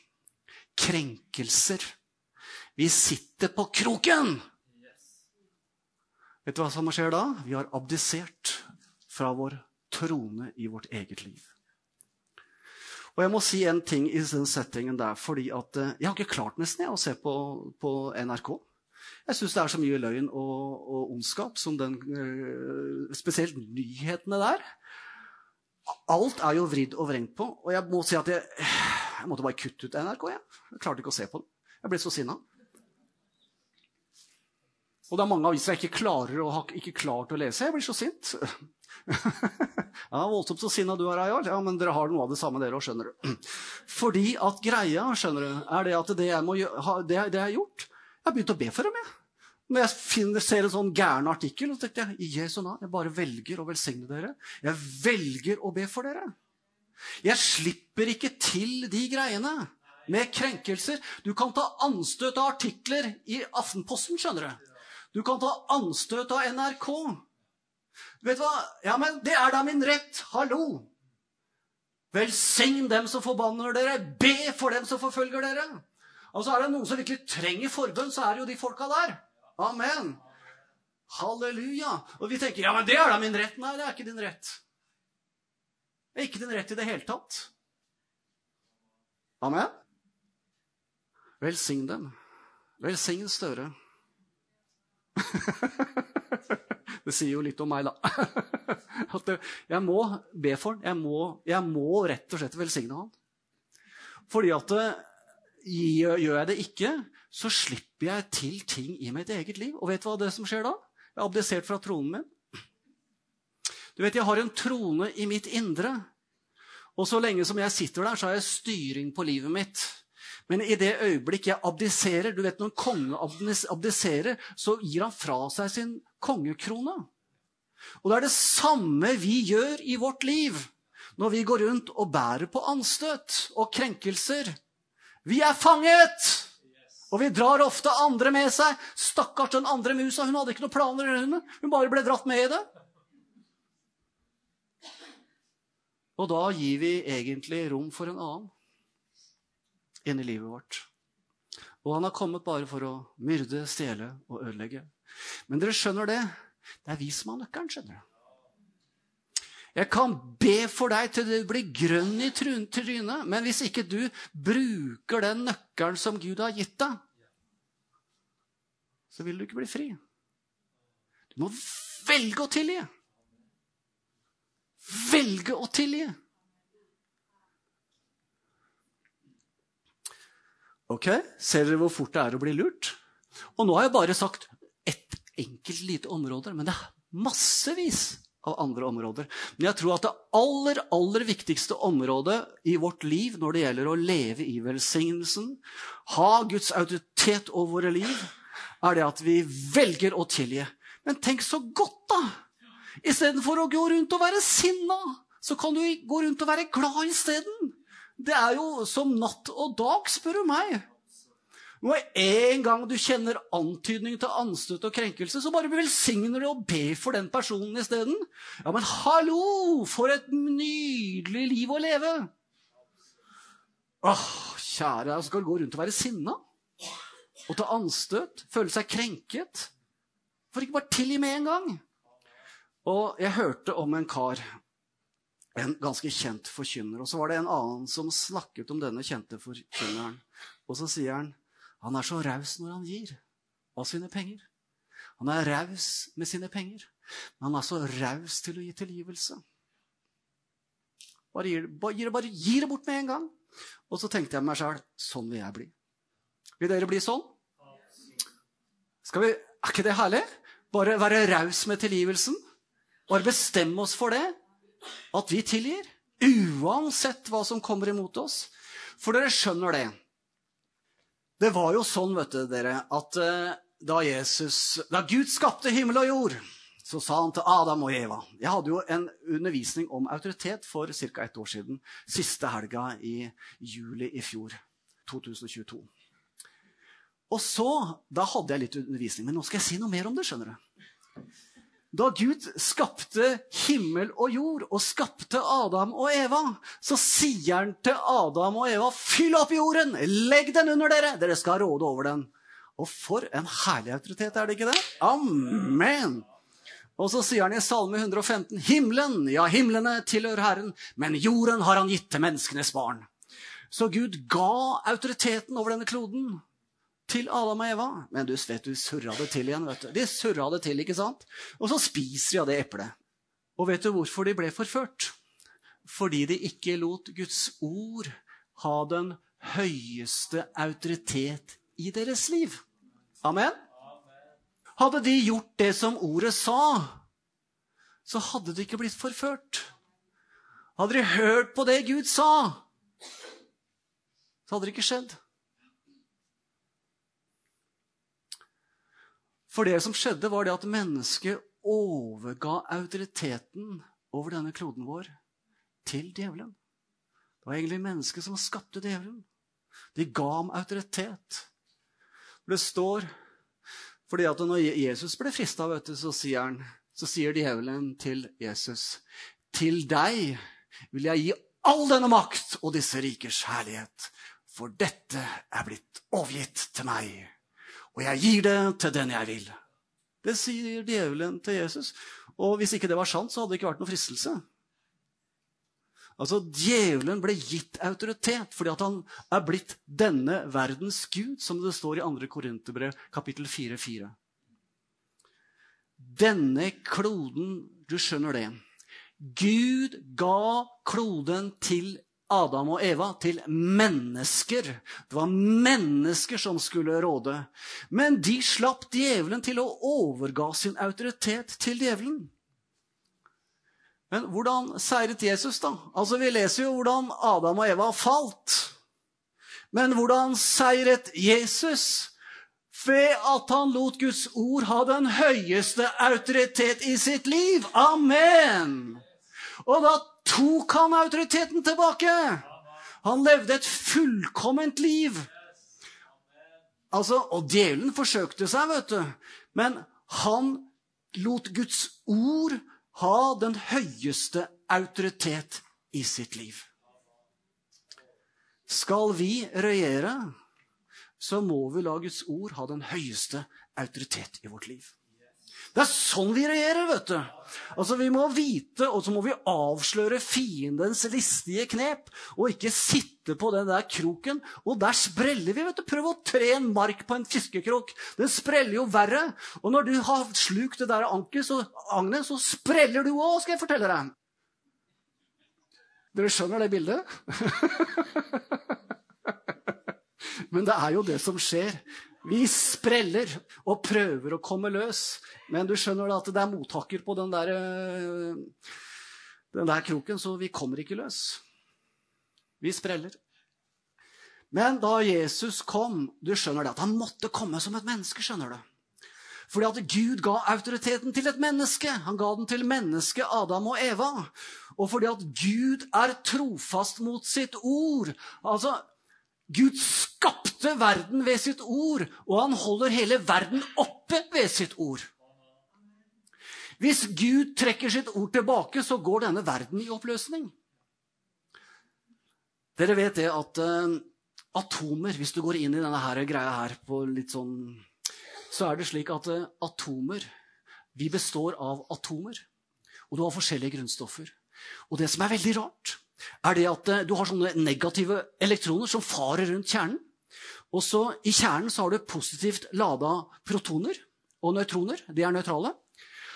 krenkelser Vi sitter på kroken! Vet du hva som skjer da? Vi har abdisert fra vår trone i vårt eget liv. Og jeg må si en ting i den settingen der, fordi at eh, jeg har ikke klart nesten jeg, å se på, på NRK. Jeg syns det er så mye løgn og, og ondskap, som den, uh, spesielt nyhetene der. Alt er jo vridd og vrengt på. Og jeg må si at jeg, jeg måtte bare kutte ut NRK. Jeg. jeg klarte ikke å se på det. Jeg ble så sinna. Og det er mange aviser jeg ikke klarer å, ikke klart å lese. Jeg blir så sint. [LAUGHS] ja, Voldsomt så sinna du er, Ayar. Ja, men dere har noe av det samme, dere òg, skjønner du. [CLEARS THROAT] Fordi at greia skjønner du, er det at det jeg, må, det, det jeg har gjort Jeg har begynt å be for dem. jeg. Når jeg finner, ser en sånn gæren artikkel, så tenkte jeg i Jesu navn, jeg bare velger å velsigne dere. Jeg velger å be for dere. Jeg slipper ikke til de greiene med krenkelser. Du kan ta anstøt av artikler i Aftenposten, skjønner du. Du kan ta anstøt av NRK. Vet du hva? Ja, men det er da min rett. Hallo! Velsign dem som forbanner dere. Be for dem som forfølger dere. Altså er det noen som virkelig trenger forbønn, så er det jo de folka der. Amen. Halleluja. Og vi tenker ja, men det er da min rett. Nei, det er ikke din rett. Det er ikke din rett i det hele tatt. Amen. Velsign dem. Velsign Støre. [LAUGHS] det sier jo litt om meg, da. [LAUGHS] At jeg må be for han. Jeg må, jeg må rett og slett velsigne han. Fordi at eh, gjør jeg det ikke, så slipper jeg til ting i mitt eget liv. Og vet du hva det som skjer da? Jeg har abdisert fra tronen min. Du vet, Jeg har en trone i mitt indre. Og så lenge som jeg sitter der, så har jeg styring på livet mitt. Men i det øyeblikk jeg abdiserer du vet Når en konge abdiserer, så gir han fra seg sin kongekrone. Og det er det samme vi gjør i vårt liv når vi går rundt og bærer på anstøt og krenkelser. Vi er fanget! Og vi drar ofte andre med seg. Stakkars den andre musa. Hun hadde ikke noen planer. Hun, hun bare ble dratt med i det. Og da gir vi egentlig rom for en annen inn i livet vårt. Og han har kommet bare for å myrde, stjele og ødelegge. Men dere skjønner det? Det er vi som har nøkkelen, skjønner du. Jeg kan be for deg til du blir grønn i trynet, men hvis ikke du bruker den nøkkelen som Gud har gitt deg, så vil du ikke bli fri. Du må velge å tilgi. Velge å tilgi. Ok, Ser dere hvor fort det er å bli lurt? Og nå har jeg bare sagt ett enkelt lite område, men det er massevis av andre områder. Men jeg tror at det aller, aller viktigste området i vårt liv når det gjelder å leve i velsignelsen, ha Guds autoritet over våre liv, er det at vi velger å tilgi. Men tenk så godt, da! Istedenfor å gå rundt og være sinna, så kan du gå rundt og være glad isteden. Det er jo som natt og dag, spør du meg. Når en gang du kjenner antydning til anstøt og krenkelse, så bare velsigner du og ber for den personen isteden. Ja, men hallo! For et nydelig liv å leve! Åh, kjære, skal gå rundt og være sinna? Og ta anstøt? Føle seg krenket? For ikke bare tilgi med en gang. Og jeg hørte om en kar en ganske kjent forkynner. Og så var det en annen som snakket om denne kjente forkynneren. Og så sier han han er så raus når han gir. av sine penger. Han er raus med sine penger. Men han er så raus til å gi tilgivelse. Bare gir, bare, bare gir det bort med en gang. Og så tenkte jeg meg sjøl sånn vil jeg bli. Vil dere bli sånn? Vi, Er ikke det herlig? Bare være raus med tilgivelsen. Bare bestemme oss for det. At vi tilgir. Uansett hva som kommer imot oss. For dere skjønner det. Det var jo sånn, vet dere, at uh, da Jesus Da Gud skapte himmel og jord, så sa han til Adam og Eva Jeg hadde jo en undervisning om autoritet for ca. ett år siden. Siste helga i juli i fjor. 2022. Og så, Da hadde jeg litt undervisning, men nå skal jeg si noe mer om det. skjønner du. Da Gud skapte himmel og jord og skapte Adam og Eva, så sier han til Adam og Eva, fyll opp jorden, legg den under dere, dere skal råde over den. Og for en herlig autoritet, er det ikke det? Amen! Og så sier han i Salme 115.: Himmelen, ja, himlene tilhører Herren, men jorden har han gitt til menneskenes barn. Så Gud ga autoriteten over denne kloden til Adam og Eva. Men du vet, du surra det til igjen. vet du. De surra det til, ikke sant? Og så spiser de av det eplet. Og vet du hvorfor de ble forført? Fordi de ikke lot Guds ord ha den høyeste autoritet i deres liv. Amen? Hadde de gjort det som ordet sa, så hadde de ikke blitt forført. Hadde de hørt på det Gud sa, så hadde det ikke skjedd. For det som skjedde, var det at mennesket overga autoriteten over denne kloden vår til djevelen. Det var egentlig mennesket som skapte djevelen. De ga ham autoritet. Det står fordi at når Jesus ble frista, så så sier djevelen til Jesus Til deg vil jeg gi all denne makt og disse rikers herlighet, for dette er blitt overgitt til meg og jeg gir det til den jeg vil. Det sier djevelen til Jesus. Og hvis ikke det var sant, så hadde det ikke vært noen fristelse. Altså, Djevelen ble gitt autoritet fordi at han er blitt denne verdens gud, som det står i 2. Korinterbrev kapittel 4-4. Denne kloden Du skjønner det. Gud ga kloden til Adam og Eva til mennesker. Det var mennesker som skulle råde. Men de slapp djevelen til å overga sin autoritet til djevelen. Men hvordan seiret Jesus, da? Altså, Vi leser jo hvordan Adam og Eva falt. Men hvordan seiret Jesus? Ved at han lot Guds ord ha den høyeste autoritet i sitt liv. Amen! Og da tok han autoriteten tilbake. Han levde et fullkomment liv. Altså, og djevelen forsøkte seg, vet du. Men han lot Guds ord ha den høyeste autoritet i sitt liv. Skal vi regjere, så må vi la Guds ord ha den høyeste autoritet i vårt liv. Det er sånn vi regjerer, vet du. Altså, Vi må vite, og så må vi avsløre fiendens listige knep. Og ikke sitte på den der kroken. Og der spreller vi. vet du. Prøv å tre en mark på en fiskekrok. Den spreller jo verre. Og når du har slukt det der anket, så, agnet, så spreller du òg, skal jeg fortelle deg. Dere skjønner det bildet? [LAUGHS] Men det er jo det som skjer vi spreller og prøver å komme løs. Men du skjønner at det er mottaker på den der, eh, den der kroken, så vi kommer ikke løs. Vi spreller. Men da Jesus kom Du skjønner det, at han måtte komme som et menneske. skjønner du. Fordi at Gud ga autoriteten til et menneske. Han ga den til mennesket Adam og Eva. Og fordi at Gud er trofast mot sitt ord. Altså, Gud skapte verden ved sitt ord, og han holder hele verden oppe ved sitt ord. Hvis Gud trekker sitt ord tilbake, så går denne verden i oppløsning. Dere vet det at uh, atomer Hvis du går inn i denne her, greia her på litt sånn Så er det slik at uh, atomer Vi består av atomer. Og du har forskjellige grunnstoffer. Og det som er veldig rart, er det at eh, du har sånne negative elektroner som farer rundt kjernen. Og så I kjernen så har du positivt lada protoner og nøytroner. De er nøytrale.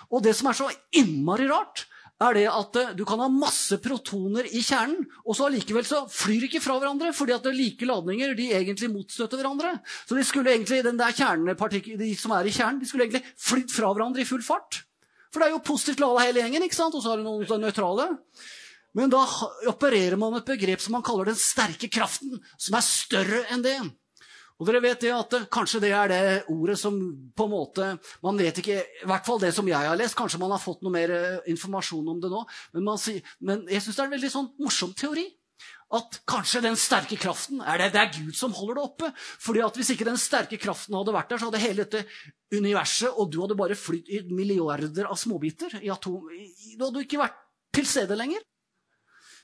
Og det som er så innmari rart, er det at eh, du kan ha masse protoner i kjernen, og så allikevel så flyr de ikke fra hverandre, fordi at like ladninger de egentlig motstøter hverandre. Så de skulle egentlig, den der de som er i kjernen, de skulle egentlig flydd fra hverandre i full fart. For det er jo positivt lada hele gjengen, ikke sant? og så har du noen nøytrale. Men da opererer man med et begrep som man kaller den sterke kraften, som er større enn det. Og dere vet det at Kanskje det er det ordet som på en måte Man vet ikke, i hvert fall det som jeg har lest. Kanskje man har fått noe mer eh, informasjon om det nå. Men, man, men jeg syns det er en veldig sånn morsom teori. At kanskje den sterke kraften er det, det er Gud som holder det oppe. Fordi at Hvis ikke den sterke kraften hadde vært der, så hadde hele dette universet og du hadde bare flydd i milliarder av småbiter. i atom, Du hadde ikke vært til stede lenger.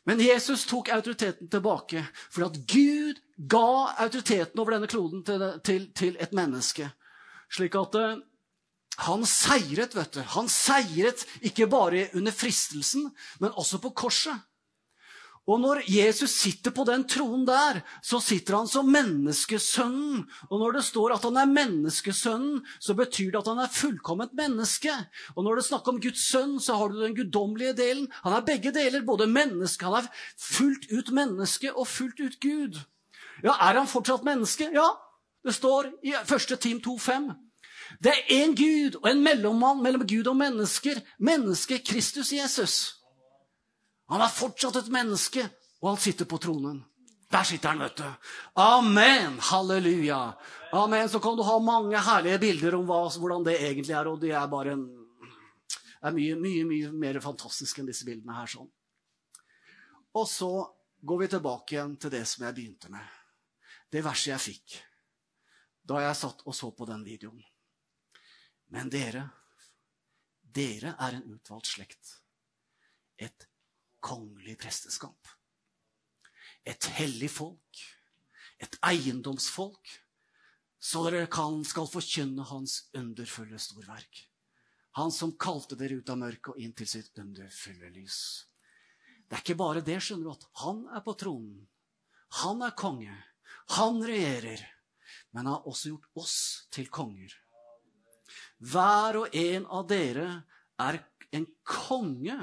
Men Jesus tok autoriteten tilbake fordi at Gud ga autoriteten over denne kloden til, til, til et menneske. Slik at uh, han seiret, vet du. Han seiret ikke bare under fristelsen, men også på korset. Og når Jesus sitter på den tronen der, så sitter han som menneskesønnen. Og når det står at han er menneskesønnen, så betyr det at han er fullkomment menneske. Og når det snakker om Guds sønn, så har du den guddommelige delen. Han er begge deler, både menneske Han er fullt ut menneske og fullt ut Gud. Ja, er han fortsatt menneske? Ja. Det står i 1. Team 2,5. Det er én Gud og en mellommann mellom Gud og mennesker. Mennesket Kristus Jesus. Han er fortsatt et menneske, og han sitter på tronen. Der sitter han, vet du. Amen! Halleluja. Amen. Så kan du ha mange herlige bilder om hva, hvordan det egentlig er, og det er bare en, er mye, mye, mye mer fantastisk enn disse bildene her. sånn. Og så går vi tilbake igjen til det som jeg begynte med. Det verset jeg fikk da jeg satt og så på den videoen. Men dere, dere er en utvalgt slekt. Et kongelig presteskap. Et hellig folk. Et eiendomsfolk. Så dere kan, skal forkynne hans underfulle storverk. Han som kalte dere ut av mørket og inn til sitt underfulle lys. Det er ikke bare det, skjønner du, at han er på tronen. Han er konge. Han regjerer. Men har også gjort oss til konger. Hver og en av dere er en konge.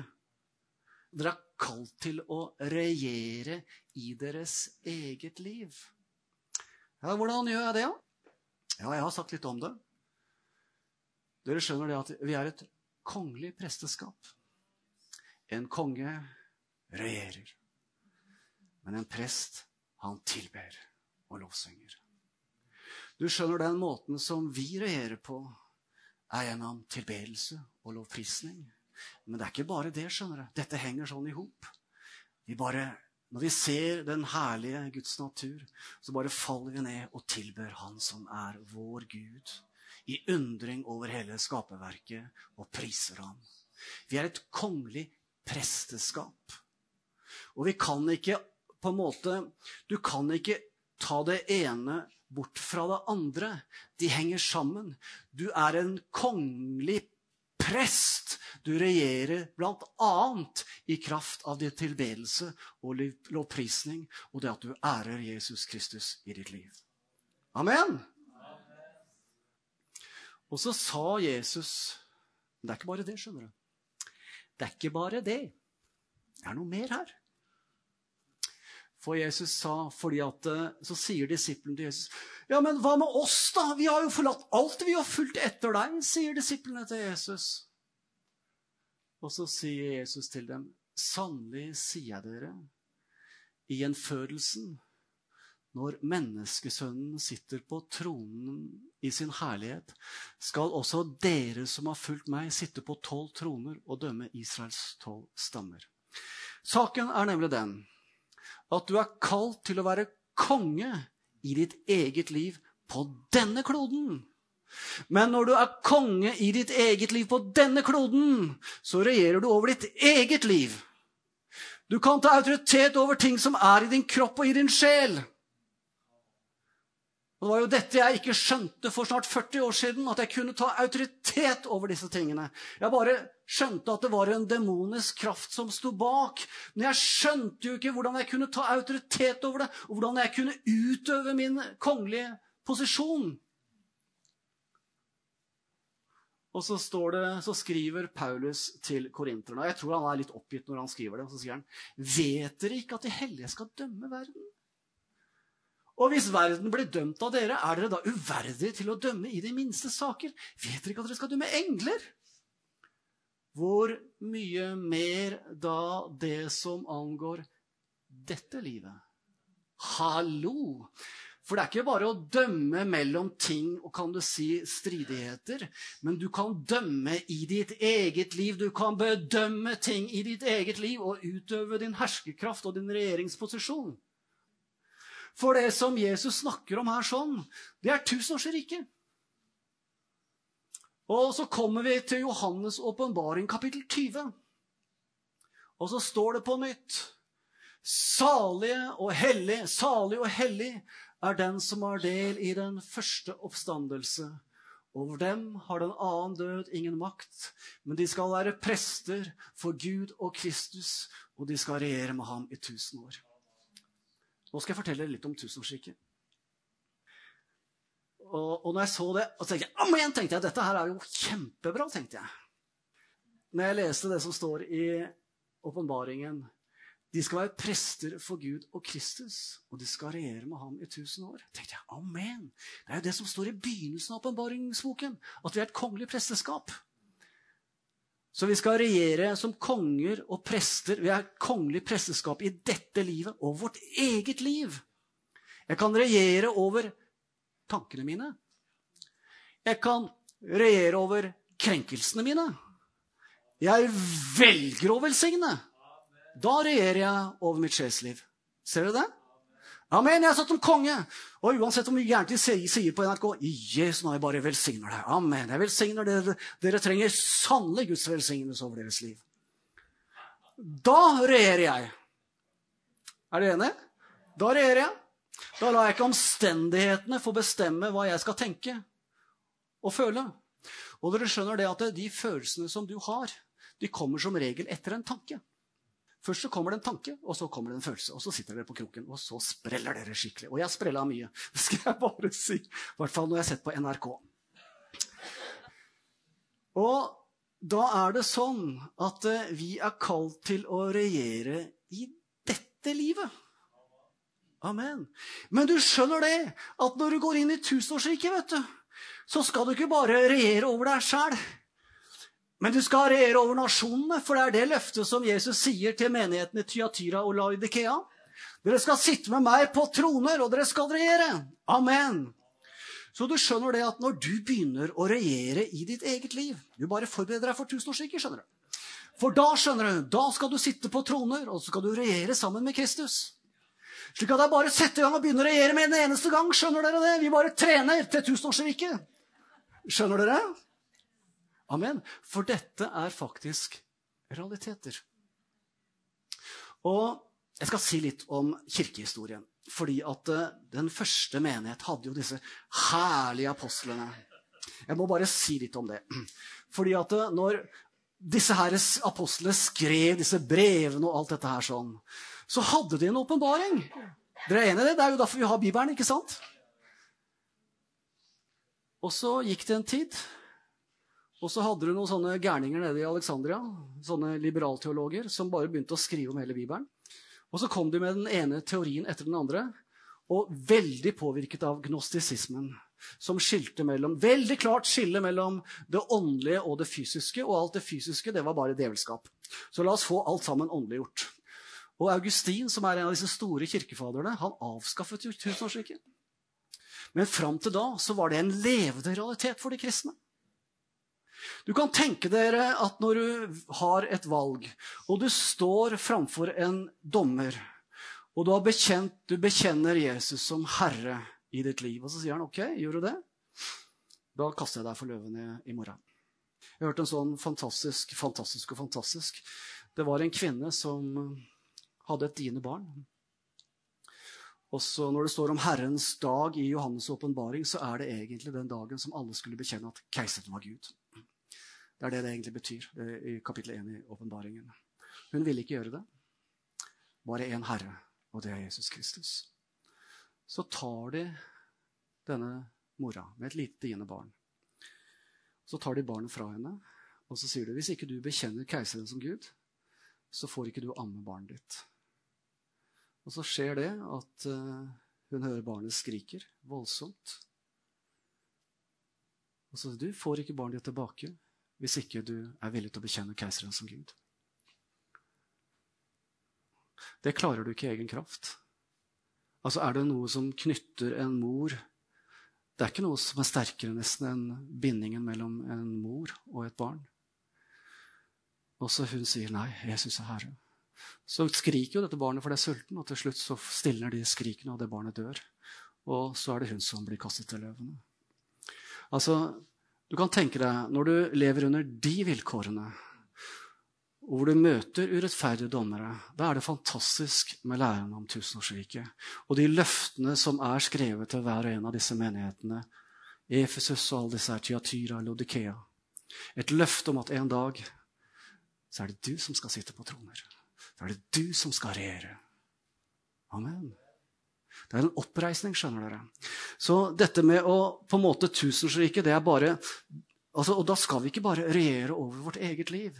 Dere er kalt til å regjere i deres eget liv. Ja, Hvordan gjør jeg det, da? Ja, jeg har sagt litt om det. Dere skjønner det at vi er et kongelig presteskap. En konge regjerer. Men en prest, han tilber og lovsynger. Du skjønner den måten som vi regjerer på, er gjennom tilbedelse og lovprisning. Men det er ikke bare det. skjønner du. Dette henger sånn i hop. Når vi ser den herlige Guds natur, så bare faller vi ned og tilber Han som er vår Gud, i undring over hele skaperverket, og priser ham. Vi er et kongelig presteskap. Og vi kan ikke på en måte Du kan ikke ta det ene bort fra det andre. De henger sammen. Du er en kongelig prest. Du regjerer bl.a. i kraft av din tilbedelse og lovprisning og det at du ærer Jesus Kristus i ditt liv. Amen! Og så sa Jesus Det er ikke bare det, skjønner du. Det er ikke bare det. Det er noe mer her. For Jesus sa, fordi at, eh, Så sier disiplene til Jesus Ja, men hva med oss, da? Vi har jo forlatt alt. Vi har fulgt etter deg, sier disiplene til Jesus. Og så sier Jesus til dem, sannelig sier jeg dere, i gjenfødelsen, når menneskesønnen sitter på tronen i sin herlighet, skal også dere som har fulgt meg, sitte på tolv troner og dømme Israels tolv stammer. Saken er nemlig den at du er kalt til å være konge i ditt eget liv på denne kloden. Men når du er konge i ditt eget liv på denne kloden, så regjerer du over ditt eget liv. Du kan ta autoritet over ting som er i din kropp og i din sjel. Og Det var jo dette jeg ikke skjønte for snart 40 år siden, at jeg kunne ta autoritet over disse tingene. Jeg bare skjønte at det var en demonisk kraft som sto bak. Men jeg skjønte jo ikke hvordan jeg kunne ta autoritet over det, og hvordan jeg kunne utøve min kongelige posisjon. Og så, det, så skriver Paulus til korinterne. Jeg tror han er litt oppgitt når han skriver det. Og så sier han, vet dere ikke at de hellige skal dømme verden? Og hvis verden blir dømt av dere, er dere da uverdige til å dømme i de minste saker? Vet dere ikke at dere skal dømme engler? Hvor mye mer da det som angår dette livet? Hallo! For det er ikke bare å dømme mellom ting og kan du si stridigheter, men du kan dømme i ditt eget liv. Du kan bedømme ting i ditt eget liv og utøve din herskekraft og din regjeringsposisjon. For det som Jesus snakker om her sånn, det er tusenårsriket. Og så kommer vi til Johannes' åpenbaring, kapittel 20. Og så står det på nytt Salige og hellig, salig og hellig er den som har del i den første oppstandelse. Over dem har den annen død ingen makt, men de skal være prester for Gud og Kristus, og de skal regjere med ham i tusen år. Nå skal jeg fortelle dere litt om tusenårsriket. Og, og når jeg så det, og tenkte jeg, Amen, tenkte jeg, dette her er jo kjempebra. tenkte jeg. Når jeg leste det som står i åpenbaringen De skal være prester for Gud og Kristus, og de skal regjere med ham i tusen år. tenkte jeg, Amen. Det er jo det som står i begynnelsen av åpenbaringsboken. At vi er et kongelig presteskap. Så vi skal regjere som konger og prester. Vi er kongelig presteskap i dette livet og vårt eget liv. Jeg kan regjere over tankene mine. Jeg kan regjere over krenkelsene mine. Jeg velger å velsigne. Da regjerer jeg over mitt sjelsliv. Ser dere det? Amen. Jeg er satt som konge. Og uansett hvor mye gærent de sier på NRK I Jesu navn, jeg bare velsigner deg. Amen. Jeg velsigner dere. Dere trenger sannelig Guds velsignelse over deres liv. Da regjerer jeg. Er dere enige? Da regjerer jeg. Da lar jeg ikke omstendighetene få bestemme hva jeg skal tenke og føle. Og dere skjønner det at de følelsene som du har, de kommer som regel etter en tanke. Først så kommer det en tanke, og så kommer det en følelse. Og så sitter dere på kroken, og så spreller dere skikkelig. Og jeg har sprella mye, [LAUGHS] det skal jeg bare si. I hvert fall når jeg har sett på NRK. Og da er det sånn at eh, vi er kalt til å regjere i dette livet. Amen. Men du skjønner det, at når du går inn i tusenårsriket, vet du, så skal du ikke bare regjere over deg sjæl. Men du skal regjere over nasjonene, for det er det løftet som Jesus sier til menigheten i Tyatyra og Laudikea. Dere skal sitte med meg på troner, og dere skal regjere. Amen. Så du skjønner det at når du begynner å regjere i ditt eget liv Du bare forbereder deg for tusenårsriket, skjønner du. For da skjønner du, da skal du sitte på troner, og så skal du regjere sammen med Kristus. Slik at det er bare å sette i gang og begynne å regjere med en eneste gang. Skjønner dere det? Vi bare trener til tusenårsriket. Skjønner dere? Amen. For dette er faktisk realiteter. Og jeg skal si litt om kirkehistorien. Fordi at eh, den første menighet hadde jo disse herlige apostlene. Jeg må bare si litt om det. [CLEARS THROAT] Fordi at eh, når disse her apostlene skrev disse brevene og alt dette her sånn, så hadde de en åpenbaring. Dere er enig i det? Det er jo derfor vi har Bibelen, ikke sant? Og så gikk det en tid. Og så hadde du noen sånne gærninger nede i Alexandria, sånne liberalteologer, som bare begynte å skrive om hele Bibelen. Og så kom de med den ene teorien etter den andre, og veldig påvirket av gnostisismen. Som skilte mellom, veldig klart skille mellom det åndelige og det fysiske. Og alt det fysiske det var bare djevelskap. Så la oss få alt sammen åndeliggjort. Og Augustin, som er en av disse store kirkefaderne, han avskaffet tusenårsriket. Men fram til da så var det en levende realitet for de kristne. Du kan tenke dere at når du har et valg, og du står framfor en dommer, og du, bekjent, du bekjenner Jesus som herre i ditt liv, og så sier han OK, gjør du det? Da kaster jeg deg for løven i morgen. Jeg hørte en sånn fantastisk, fantastisk og fantastisk. Det var en kvinne som hadde et dine barn. Også når det står om Herrens dag i Johannes' åpenbaring, så er det egentlig den dagen som alle skulle bekjenne at keiseren var Gud. Det er det det egentlig betyr i kapittel 1 i åpenbaringen. Hun ville ikke gjøre det. Bare én Herre, og det er Jesus Kristus. Så tar de denne mora med et lite diende barn. Så tar de barnet fra henne, og så sier de hvis ikke du bekjenner keiseren som Gud, så får ikke du amme barnet ditt. Og så skjer det at uh, hun hører barnet skriker voldsomt. Og så sier du får ikke barnet ditt tilbake hvis ikke du er villig til å bekjenne keiseren som Gud. Det klarer du ikke i egen kraft. Altså Er det noe som knytter en mor Det er ikke noe som er sterkere nesten enn bindingen mellom en mor og et barn. Og så hun sier nei, Jesus er Herre. Så skriker jo dette barnet, for det er sulten, og til slutt så stilner de skrikene, og det barnet dør. Og så er det hun som blir kastet til løvene. Altså, du kan tenke deg, når du lever under de vilkårene, og hvor du møter urettferdige dommere, da er det fantastisk med læren om tusenårsriket. Og de løftene som er skrevet til hver og en av disse menighetene. Efesus og alle disse her, Tyatira, Lodikea. Et løfte om at en dag så er det du som skal sitte på troner. Så er det du som skal regjere. Amen. Det er en oppreisning, skjønner dere. Så dette med å på en måte tusenårsriket, det er bare altså, Og da skal vi ikke bare regjere over vårt eget liv.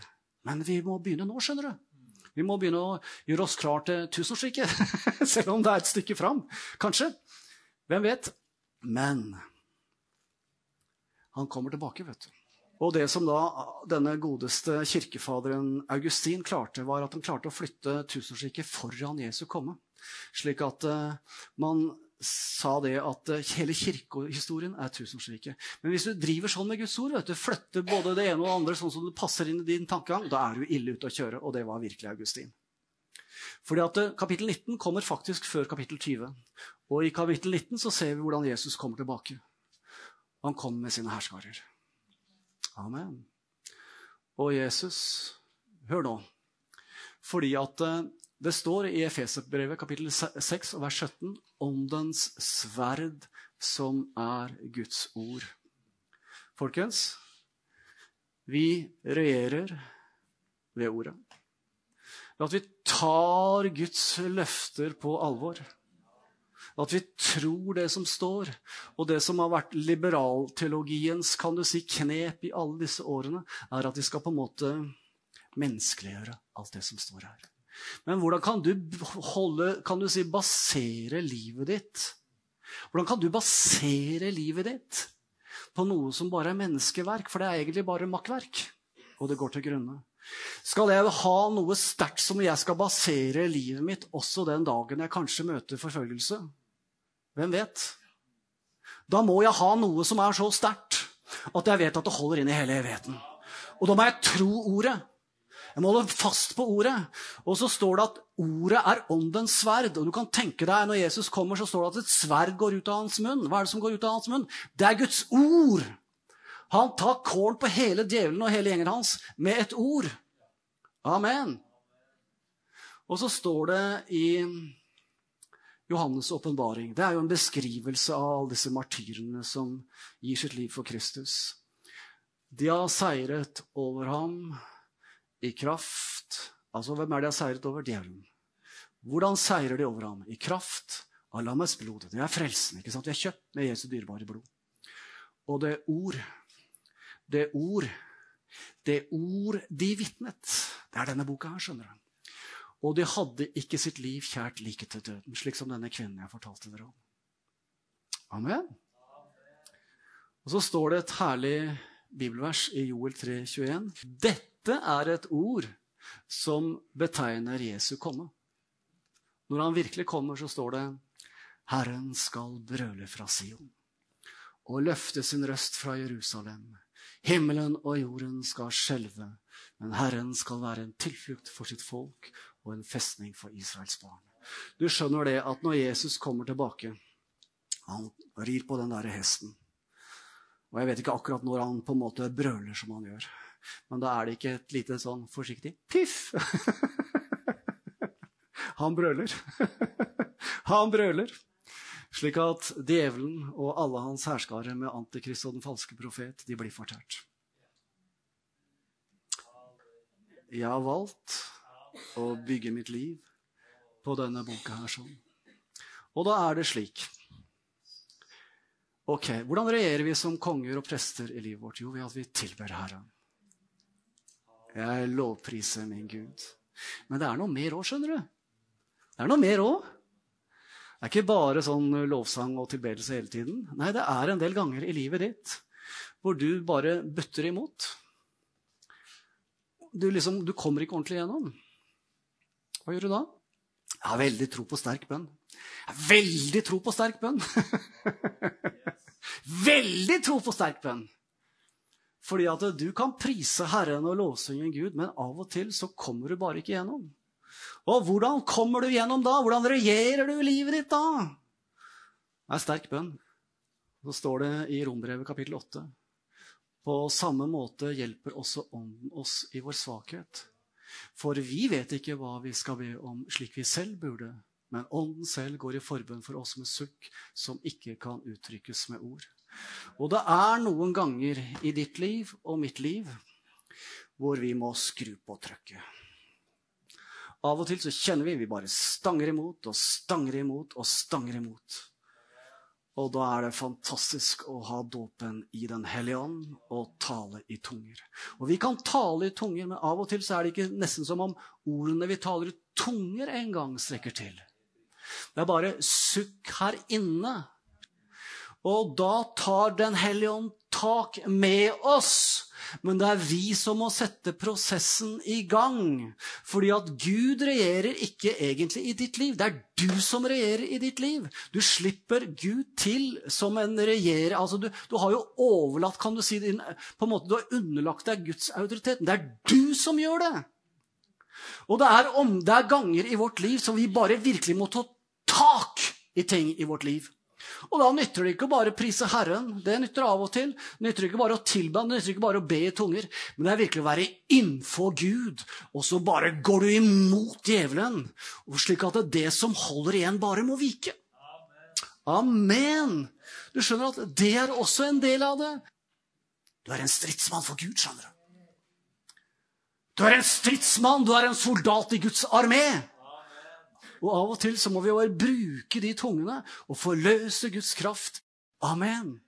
Men vi må begynne nå, skjønner du. Vi må begynne å gjøre oss klar til tusenårsriket. [LAUGHS] Selv om det er et stykke fram. Kanskje. Hvem vet? Men han kommer tilbake, vet du. Og det som da denne godeste kirkefaderen Augustin klarte, var at han klarte å flytte tusenårsriket foran Jesu komme. Slik at uh, man sa det at uh, hele kirkehistorien er tusenårsriket. Men hvis du driver sånn med Guds ord, vet du, flytter både det ene og det andre sånn som det passer inn i din tankegang, da er du ille ute å kjøre. Og det var virkelig Augustin. Fordi at uh, Kapittel 19 kommer faktisk før kapittel 20. Og i kapittel 19 så ser vi hvordan Jesus kommer tilbake. Han kommer med sine herskarer. Amen. Og Jesus, hør nå. Fordi at eh, det står i Efeserbrevet kapittel 6 vers 17 åndens sverd som er Guds ord. Folkens, vi regjerer ved ordet. Ved at vi tar Guds løfter på alvor. At vi tror det som står. Og det som har vært liberalteologiens kan du si, knep i alle disse årene, er at vi skal på en måte menneskeliggjøre alt det som står her. Men hvordan kan du, holde, kan du si, basere livet ditt? Hvordan kan du basere livet ditt på noe som bare er menneskeverk? For det er egentlig bare makkverk. Og det går til grunne. Skal jeg ha noe sterkt som jeg skal basere livet mitt også den dagen jeg kanskje møter forfølgelse? Hvem vet? Da må jeg ha noe som er så sterkt at jeg vet at det holder inn i hele evigheten. Og da må jeg tro ordet. Jeg må holde fast på ordet. Og så står det at ordet er åndens sverd. Og du kan tenke deg, Når Jesus kommer, så står det at et sverd går ut av hans munn. Hva er det som går ut av hans munn? Det er Guds ord. Han tar kålen på hele djevelen og hele gjengen hans med et ord. Amen. Og så står det i Johannes' åpenbaring. Det er jo en beskrivelse av alle disse martyrene som gir sitt liv for Kristus. De har seiret over ham i kraft Altså, hvem er det jeg har seiret over? Djevelen. Hvordan seirer de over ham? I kraft av lammets blod. Det er frelsen. ikke sant? Vi er kjøpt med Jesu dyrebare blod. Og det ord Det ord Det ord de vitnet. Det er denne boka her, skjønner du. Og de hadde ikke sitt liv kjært like til døden, slik som denne kvinnen jeg fortalte dere om. Amen. Og så står det et herlig bibelvers i Joel 3, 21. Dette er et ord som betegner Jesu komme. Når han virkelig kommer, så står det Herren skal brøle fra Sion og løfte sin røst fra Jerusalem. Himmelen og jorden skal skjelve, men Herren skal være en tilflukt for sitt folk og en festning for Israels barn. Du skjønner det at når Jesus kommer tilbake Han rir på den der hesten. Og jeg vet ikke akkurat når han på en måte brøler som han gjør. Men da er det ikke et lite sånn forsiktig piff. [LAUGHS] Han brøler. [LAUGHS] han brøler. Slik at djevelen og alle hans hærskare med Antikrist og den falske profet, de blir fortært. Jeg har valgt å bygge mitt liv på denne boka her sånn. Og da er det slik Ok, Hvordan regjerer vi som konger og prester i livet vårt? Jo, ved at vi tilber Herren. Jeg lovpriser min Gud. Men det er noe mer òg, skjønner du. Det er noe mer òg. Det er ikke bare sånn lovsang og tilbedelse hele tiden. Nei, det er en del ganger i livet ditt hvor du bare bøtter imot. Du, liksom, du kommer ikke ordentlig gjennom. Hva gjør du da? Jeg har veldig tro på sterk bønn. Jeg har veldig tro på sterk bønn. [LAUGHS] veldig tro på sterk bønn. Fordi at du kan prise Herren og lovsynge Gud, men av og til så kommer du bare ikke gjennom. Og hvordan kommer du gjennom da? Hvordan regjerer du livet ditt da? Det er sterk bønn. Så står det i Rombrevet kapittel 8. På samme måte hjelper også Ånden oss i vår svakhet. For vi vet ikke hva vi skal be om slik vi selv burde, men Ånden selv går i forbønn for oss med sukk som ikke kan uttrykkes med ord. Og det er noen ganger i ditt liv og mitt liv hvor vi må skru på trøkket. Av og til så kjenner vi vi bare stanger imot og stanger imot og stanger imot. Og da er det fantastisk å ha dåpen i Den hellige ånd og tale i tunger. Og vi kan tale i tunger, men av og til så er det ikke nesten som om ordene vi taler i tunger, en gang strekker til. Det er bare sukk her inne. Og da tar Den hellige ånd tak med oss men det er vi som må sette prosessen i gang. Fordi at Gud regjerer ikke egentlig i ditt liv. Det er du som regjerer i ditt liv. Du slipper Gud til som en regjerer. Altså, du, du, har jo overlatt, kan du si, din, på en måte, du har underlagt deg Guds autoritet. Det er du som gjør det. Og det er, om, det er ganger i vårt liv som vi bare virkelig må ta tak i ting i vårt liv. Og da nytter det ikke å bare prise Herren. Det nytter av og til. Det nytter ikke bare å tilbe det nytter ikke bare å be i tunger. Men det er virkelig å være innenfor Gud, og så bare går du imot djevelen. Slik at det som holder igjen, bare må vike. Amen. Du skjønner at det er også en del av det. Du er en stridsmann for Gud, skjønner du. Du er en stridsmann, du er en soldat i Guds armé. Og av og til så må vi bare bruke de tungene og forløse Guds kraft. Amen.